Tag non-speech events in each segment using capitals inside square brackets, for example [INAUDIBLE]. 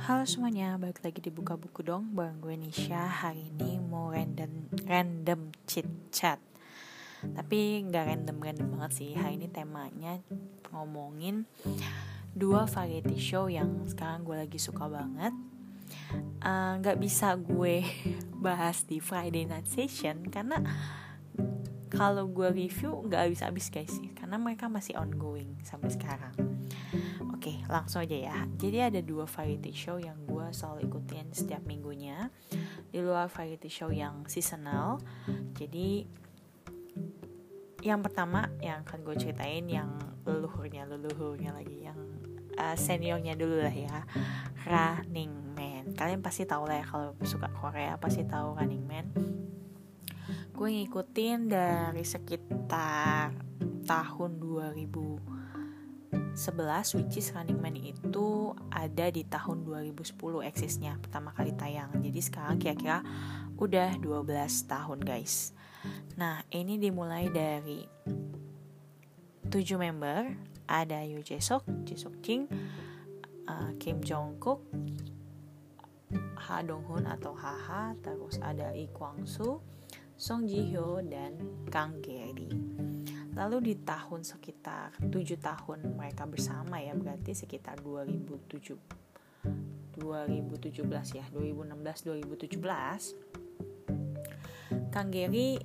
Halo semuanya, balik lagi di Buka Buku dong Bareng gue Nisha. Hari ini mau random, random chit chat. Tapi gak random-random banget sih. Hari ini temanya ngomongin Dua variety show yang sekarang gue lagi suka banget. Uh, Gak bisa gue [LAUGHS] bahas di Friday Night Session Karena kalau gue review gak habis-habis guys Karena mereka masih ongoing sampai sekarang Oke, langsung aja ya. Jadi ada dua variety show yang gue selalu ikutin setiap minggunya. Di luar variety show yang seasonal. Jadi yang pertama yang akan gue ceritain yang leluhurnya, leluhurnya lagi yang uh, seniornya dulu lah ya. Running Man. Kalian pasti tahu lah ya kalau suka Korea pasti tahu Running Man. Gue ngikutin dari sekitar tahun 2000 11 which is Running Man itu ada di tahun 2010 eksisnya pertama kali tayang. Jadi sekarang kira-kira udah 12 tahun guys. Nah ini dimulai dari 7 member. Ada Yoo Jae Sok, Ji Sok Jin, uh, Kim Jong Kook, Ha Dong Hun atau Haha, terus ada Lee Kwang Soo, Song Ji Hyo dan Kang Gary. Lalu di tahun sekitar 7 tahun mereka bersama ya berarti sekitar 2007 2017 ya 2016 2017 Kang Gary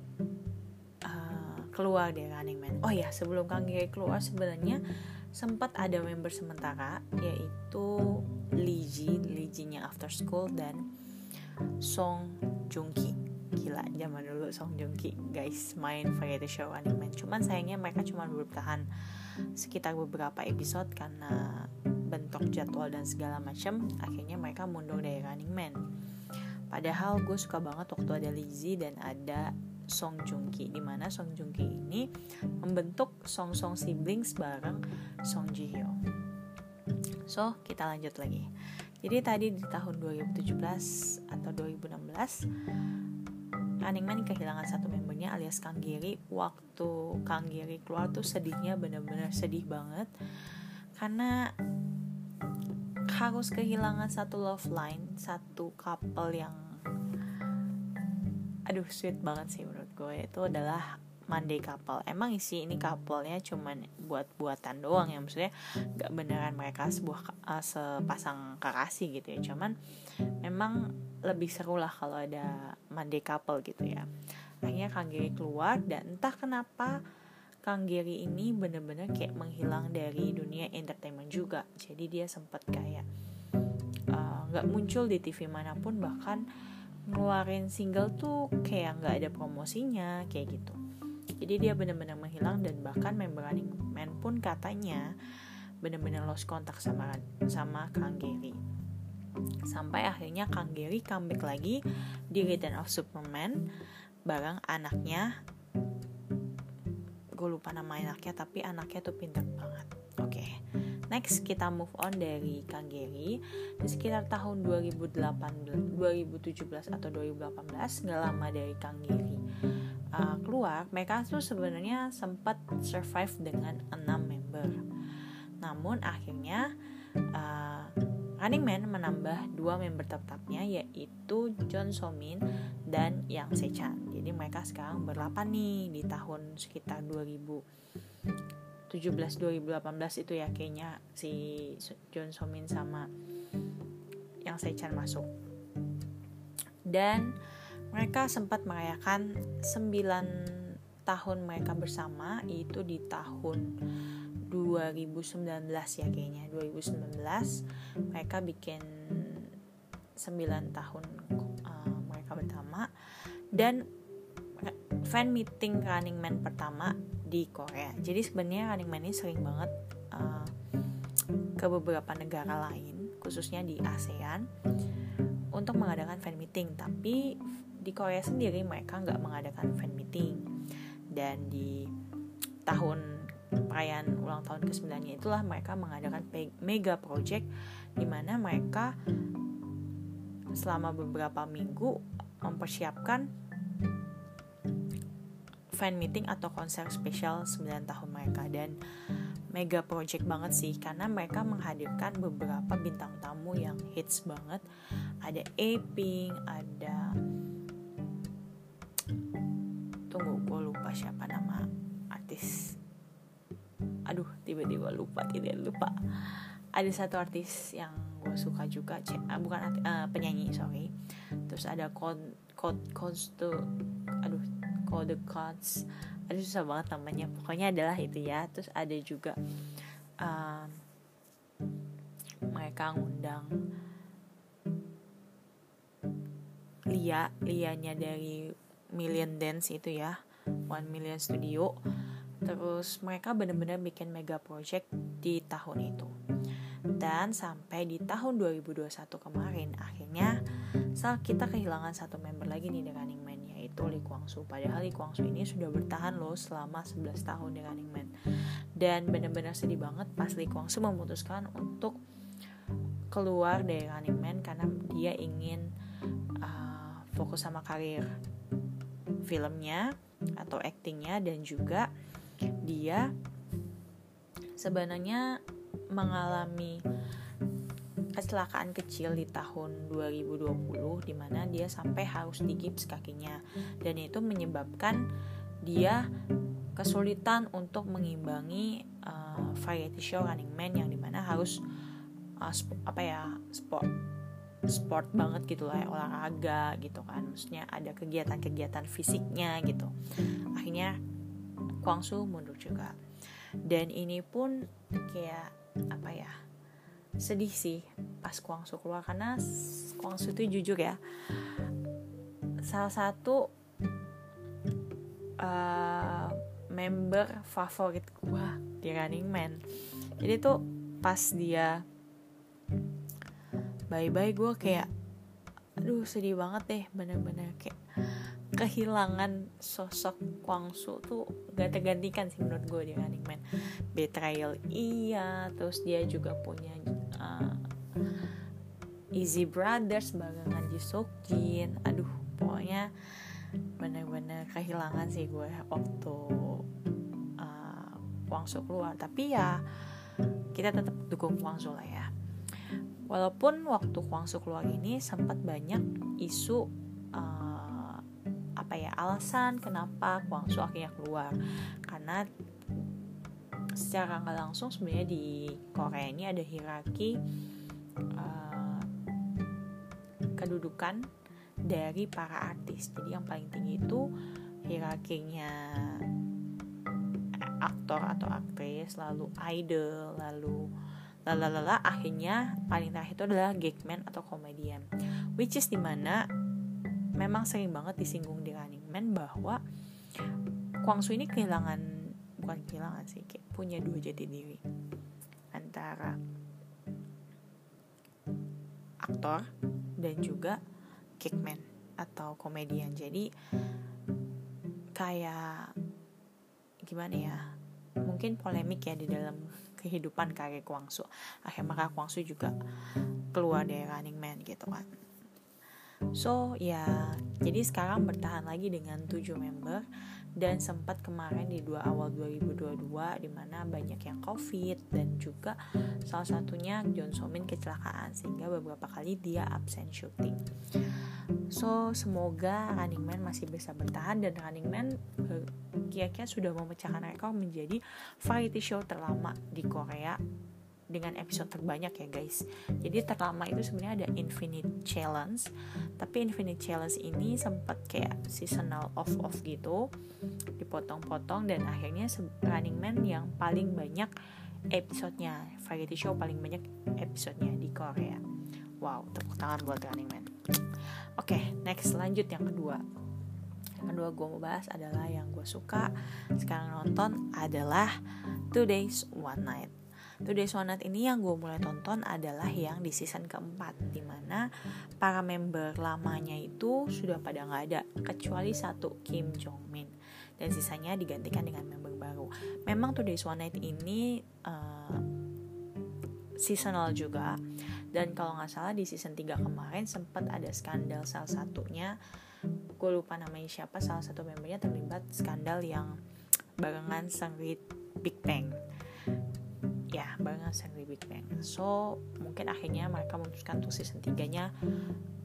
uh, keluar dari Running Man. Oh ya sebelum Kang Gary keluar sebenarnya sempat ada member sementara yaitu Lee Ji, Lee Ji-nya After School dan Song Joong Ki gila zaman dulu Song Joong Ki guys main variety show anime. Cuman sayangnya mereka cuma bertahan sekitar beberapa episode karena bentuk jadwal dan segala macam akhirnya mereka mundur dari Running Man. Padahal gue suka banget waktu ada Lizzie dan ada Song Joong Ki di mana Song Joong Ki ini membentuk Song Song siblings bareng Song Ji Hyo so kita lanjut lagi. Jadi tadi di tahun 2017 atau 2016 Running Man kehilangan satu membernya alias Kang Giri. Waktu Kang Giri keluar tuh sedihnya bener-bener sedih banget. Karena harus kehilangan satu love line satu couple yang aduh sweet banget sih menurut gue. Itu adalah Monday couple. Emang isi ini couple-nya cuman buat buatan doang ya maksudnya gak beneran mereka sebuah uh, sepasang kekasih gitu ya. Cuman memang lebih seru lah kalau ada Monday couple gitu ya. Akhirnya Kang Giri keluar dan entah kenapa Kang Giri ini bener-bener kayak menghilang dari dunia entertainment juga. Jadi dia sempat kayak eh, nggak uh, muncul di TV mana pun bahkan ngeluarin single tuh kayak nggak ada promosinya kayak gitu. Jadi dia bener-bener menghilang dan bahkan member Running Man pun katanya bener-bener lost kontak sama sama Kang Giri sampai akhirnya Kang Gary comeback lagi di Return of Superman bareng anaknya. Gue lupa nama anaknya tapi anaknya tuh pintar banget. Oke okay. next kita move on dari Kang Gary. Di sekitar tahun 2018 2017 atau 2018 nggak lama dari Kang Gary uh, keluar mereka tuh sebenarnya sempat survive dengan 6 member. Namun akhirnya Running Man menambah dua member tetapnya yaitu John Somin dan Yang Sechan. Jadi mereka sekarang berlapan nih di tahun sekitar 2017 2018 itu ya kayaknya si John Somin sama Yang Sechan masuk. Dan mereka sempat merayakan 9 tahun mereka bersama itu di tahun 2019 ya kayaknya 2019 mereka bikin 9 tahun uh, mereka bersama dan fan meeting Running Man pertama di Korea. Jadi sebenarnya Running Man ini sering banget uh, ke beberapa negara lain khususnya di ASEAN untuk mengadakan fan meeting. Tapi di Korea sendiri mereka nggak mengadakan fan meeting. Dan di tahun perayaan ulang tahun ke-9 itulah mereka mengadakan mega project di mana mereka selama beberapa minggu mempersiapkan fan meeting atau konser spesial 9 tahun mereka. Dan mega project banget sih karena mereka menghadirkan beberapa bintang tamu yang hits banget. Ada Aping ada tunggu gue lupa siapa nama artis aduh tiba-tiba lupa tidak lupa. Ada satu artis yang gue suka juga cek uh, bukan uh, penyanyi sorry. Terus ada code codes tuh aduh code codes aduh susah banget namanya. Pokoknya adalah itu ya. Terus ada juga um, mereka ngundang Lia. Lianya dari Million Dance itu ya. One Million Studio terus mereka benar-benar bikin mega project di tahun itu. Dan sampai di tahun 2021 kemarin akhirnya saat kita kehilangan satu member lagi nih di Running Man yaitu Lee Kwang Soo. Padahal Lee Kwang Soo ini sudah bertahan loh selama 11 tahun di Running Man. Dan benar-benar sedih banget pas Lee Kwang Soo memutuskan untuk keluar dari Running Man karena dia ingin uh, fokus sama karir filmnya atau aktingnya dan juga dia sebenarnya mengalami kecelakaan kecil di tahun 2020 di mana dia sampai harus digips kakinya. Dan itu menyebabkan dia kesulitan untuk mengimbangi uh, variety show Running Man yang di mana harus uh, apa ya sport sport banget gitu lah olahraga gitu kan. Maksudnya ada kegiatan-kegiatan fisiknya gitu. Akhirnya Kwangsu mundur juga. Dan ini pun kayak apa ya sedih sih pas Kwangsu keluar. Karena Kwangsu itu jujur ya salah satu uh, member favorit gua di Running Man. Jadi tuh pas dia bye bye gue kayak aduh sedih banget deh bener-bener kayak kehilangan sosok Kwangsu tuh gak tergantikan sih menurut gue di Running Man Betrayal iya. Terus dia juga punya uh, Easy Brothers bagangan Ji Jin aduh pokoknya bener-bener kehilangan sih gue waktu uh, Kwangsu keluar. Tapi ya kita tetap dukung Kwangsu lah ya. Walaupun waktu Kwangsu keluar ini sempat banyak isu apa ya alasan kenapa Kwangsu akhirnya keluar. Karena secara nggak langsung sebenarnya di Korea ini ada hierarki uh, kedudukan dari para artis. Jadi yang paling tinggi itu hierarkinya aktor atau aktris lalu idol lalu lalalala akhirnya paling terakhir itu adalah gagman atau komedian. Which is di mana memang sering banget disinggung di Running Man bahwa Kwangsu ini kehilangan bukan kehilangan sih kayak punya dua jati diri antara aktor dan juga kickman atau komedian. Jadi kayak gimana ya mungkin polemik ya di dalam [LAUGHS] kehidupan karir Kwangsu. Akhirnya maka Kwangsu juga keluar dari Running Man gitu kan So ya, jadi sekarang bertahan lagi dengan 7 member dan sempat kemarin di dua awal 2022 di mana banyak yang covid dan juga salah satunya John Somin kecelakaan sehingga beberapa kali dia absen syuting. So semoga Running Man masih bisa bertahan dan Running Man eh, kira-kira sudah memecahkan rekor menjadi variety show terlama di Korea dengan episode terbanyak ya guys. Jadi terlama itu sebenarnya ada Infinite Challenge. Tapi Infinite Challenge ini sempat kayak seasonal off off gitu dipotong-potong dan akhirnya Running Man yang paling banyak episodenya variety show paling banyak episodenya di Korea. Wow tepuk tangan buat Running Man. Oke okay, next lanjut yang kedua. Yang kedua gue mau bahas adalah yang gue suka sekarang nonton adalah Two Days One Night Today's One Night ini yang gue mulai tonton adalah yang di season keempat Di mana para member lamanya itu sudah pada nggak ada Kecuali satu Kim Jong Min Dan sisanya digantikan dengan member baru. Memang Today's One Night ini uh, seasonal juga. Dan kalau nggak salah di season 3 kemarin sempat ada skandal salah satunya Gue lupa namanya siapa Salah satu membernya terlibat skandal yang barengan sengrit Big Bang ya barengan sang Big Bang so mungkin akhirnya mereka memutuskan untuk season 3 nya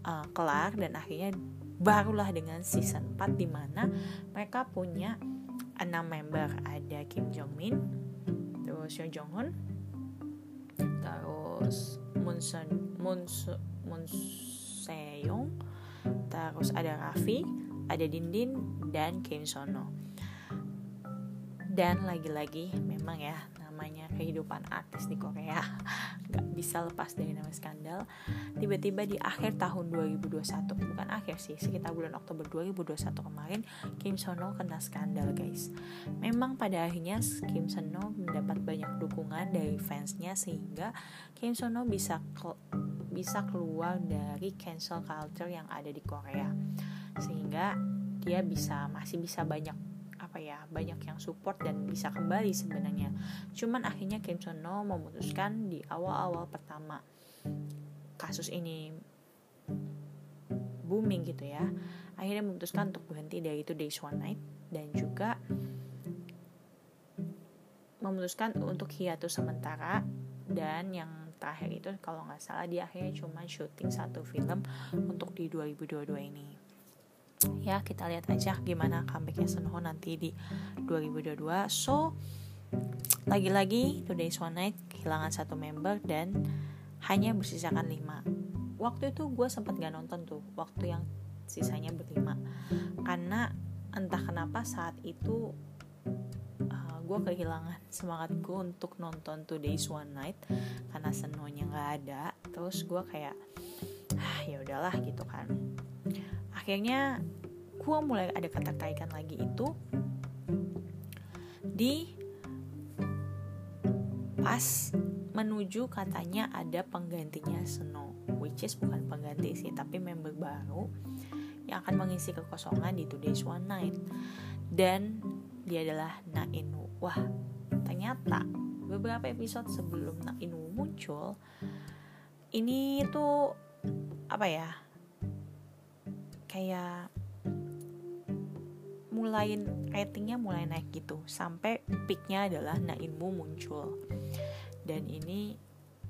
uh, kelar dan akhirnya barulah dengan season 4 di mana mereka punya enam member. Ada Kim Jong Min terus Yoo Jong Hun terus Moon Sun Moon, Moon Seong terus ada Raffi ada Dindin dan Kim Sono. Dan lagi-lagi memang ya namanya kehidupan artis di Korea. [LAUGHS] Nggak bisa lepas dari nama skandal. Tiba-tiba di akhir tahun 2021 bukan akhir sih sekitar bulan Oktober 2021 kemarin Kim Sono kena skandal guys. Memang pada akhirnya Kim Sono mendapat banyak dukungan dari fansnya sehingga Kim Sono bisa bisa keluar dari cancel culture yang ada di Korea. Sehingga dia bisa masih bisa banyak ya banyak yang support dan bisa kembali sebenarnya. Cuman akhirnya Kim Sono memutuskan di awal-awal pertama kasus ini booming gitu ya akhirnya memutuskan untuk berhenti dari itu Days One Night dan juga memutuskan untuk hiatus sementara dan yang terakhir itu kalau nggak salah dia akhirnya cuma syuting satu film untuk di 2022 ini ya kita lihat aja gimana comebacknya Sunho nanti di 2022 so lagi-lagi Today's One Night kehilangan satu member dan hanya bersisakan 5 waktu itu gue sempat gak nonton tuh waktu yang sisanya berlima. Karena entah kenapa saat itu uh, eh, gue kehilangan semangat gue untuk nonton Today's One Night karena senonya nggak ada. Terus gue kayak ah ya udahlah gitu kan akhirnya gue mulai ada ketertarikan lagi itu di pas menuju katanya ada penggantinya Snow which is bukan pengganti sih tapi member baru yang akan mengisi kekosongan di Today's One Night. Dan dia adalah Na Inu wah ternyata beberapa episode sebelum Na Inu muncul ini tuh apa ya kayak mulai ratingnya mulai naik gitu. Sampai peaknya adalah Nainmu muncul. Dan ini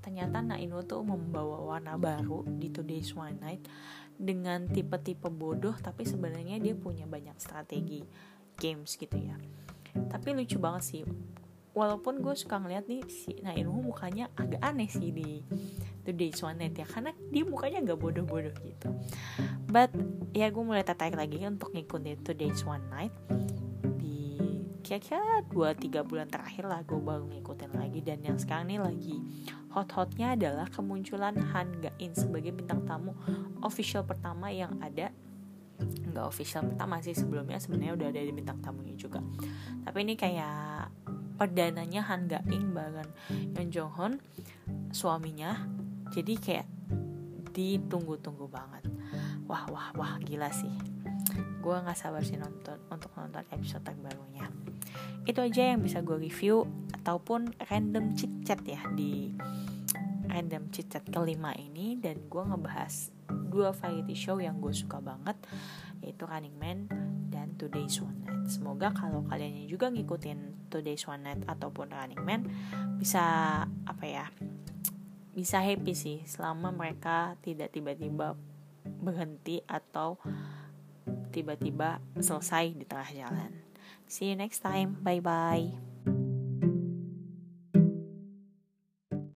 ternyata Nainmu tuh membawa warna baru di Today's One Night dengan tipe-tipe bodoh tapi sebenarnya dia punya banyak strategi games gitu ya. Tapi lucu banget sih walaupun gue suka ngeliat nih si Nainmu mukanya agak aneh sih di Today's One Night ya karena dia mukanya gak bodoh-bodoh gitu. But ya gue mulai tertarik lagi untuk ngikutin Today's One Night. Di kira-kira 2-3 bulan terakhir lah gue baru ngikutin lagi. Dan yang sekarang ini lagi hot-hotnya adalah kemunculan Han Ga-in sebagai bintang tamu official pertama yang ada. Nggak official pertama sih sebelumnya sebenarnya udah ada di bintang tamunya juga. Tapi ini kayak perdananya Han Ga-in bareng Yeon Jong Hoon suaminya. Jadi kayak ditunggu-tunggu banget wah wah wah gila sih. Gue nggak sabar sih nonton untuk nonton episode terbarunya itu aja yang bisa gue review ataupun random chit chat ya di random chit chat kelima ini. Dan gue ngebahas dua variety show yang gue suka banget yaitu Running Man dan Today's One Night. Semoga kalau kalian juga ngikutin Today's One Night ataupun Running Man bisa apa ya bisa happy sih selama mereka tidak tiba-tiba berhenti atau tiba-tiba selesai di tengah jalan. See you next time. Bye bye.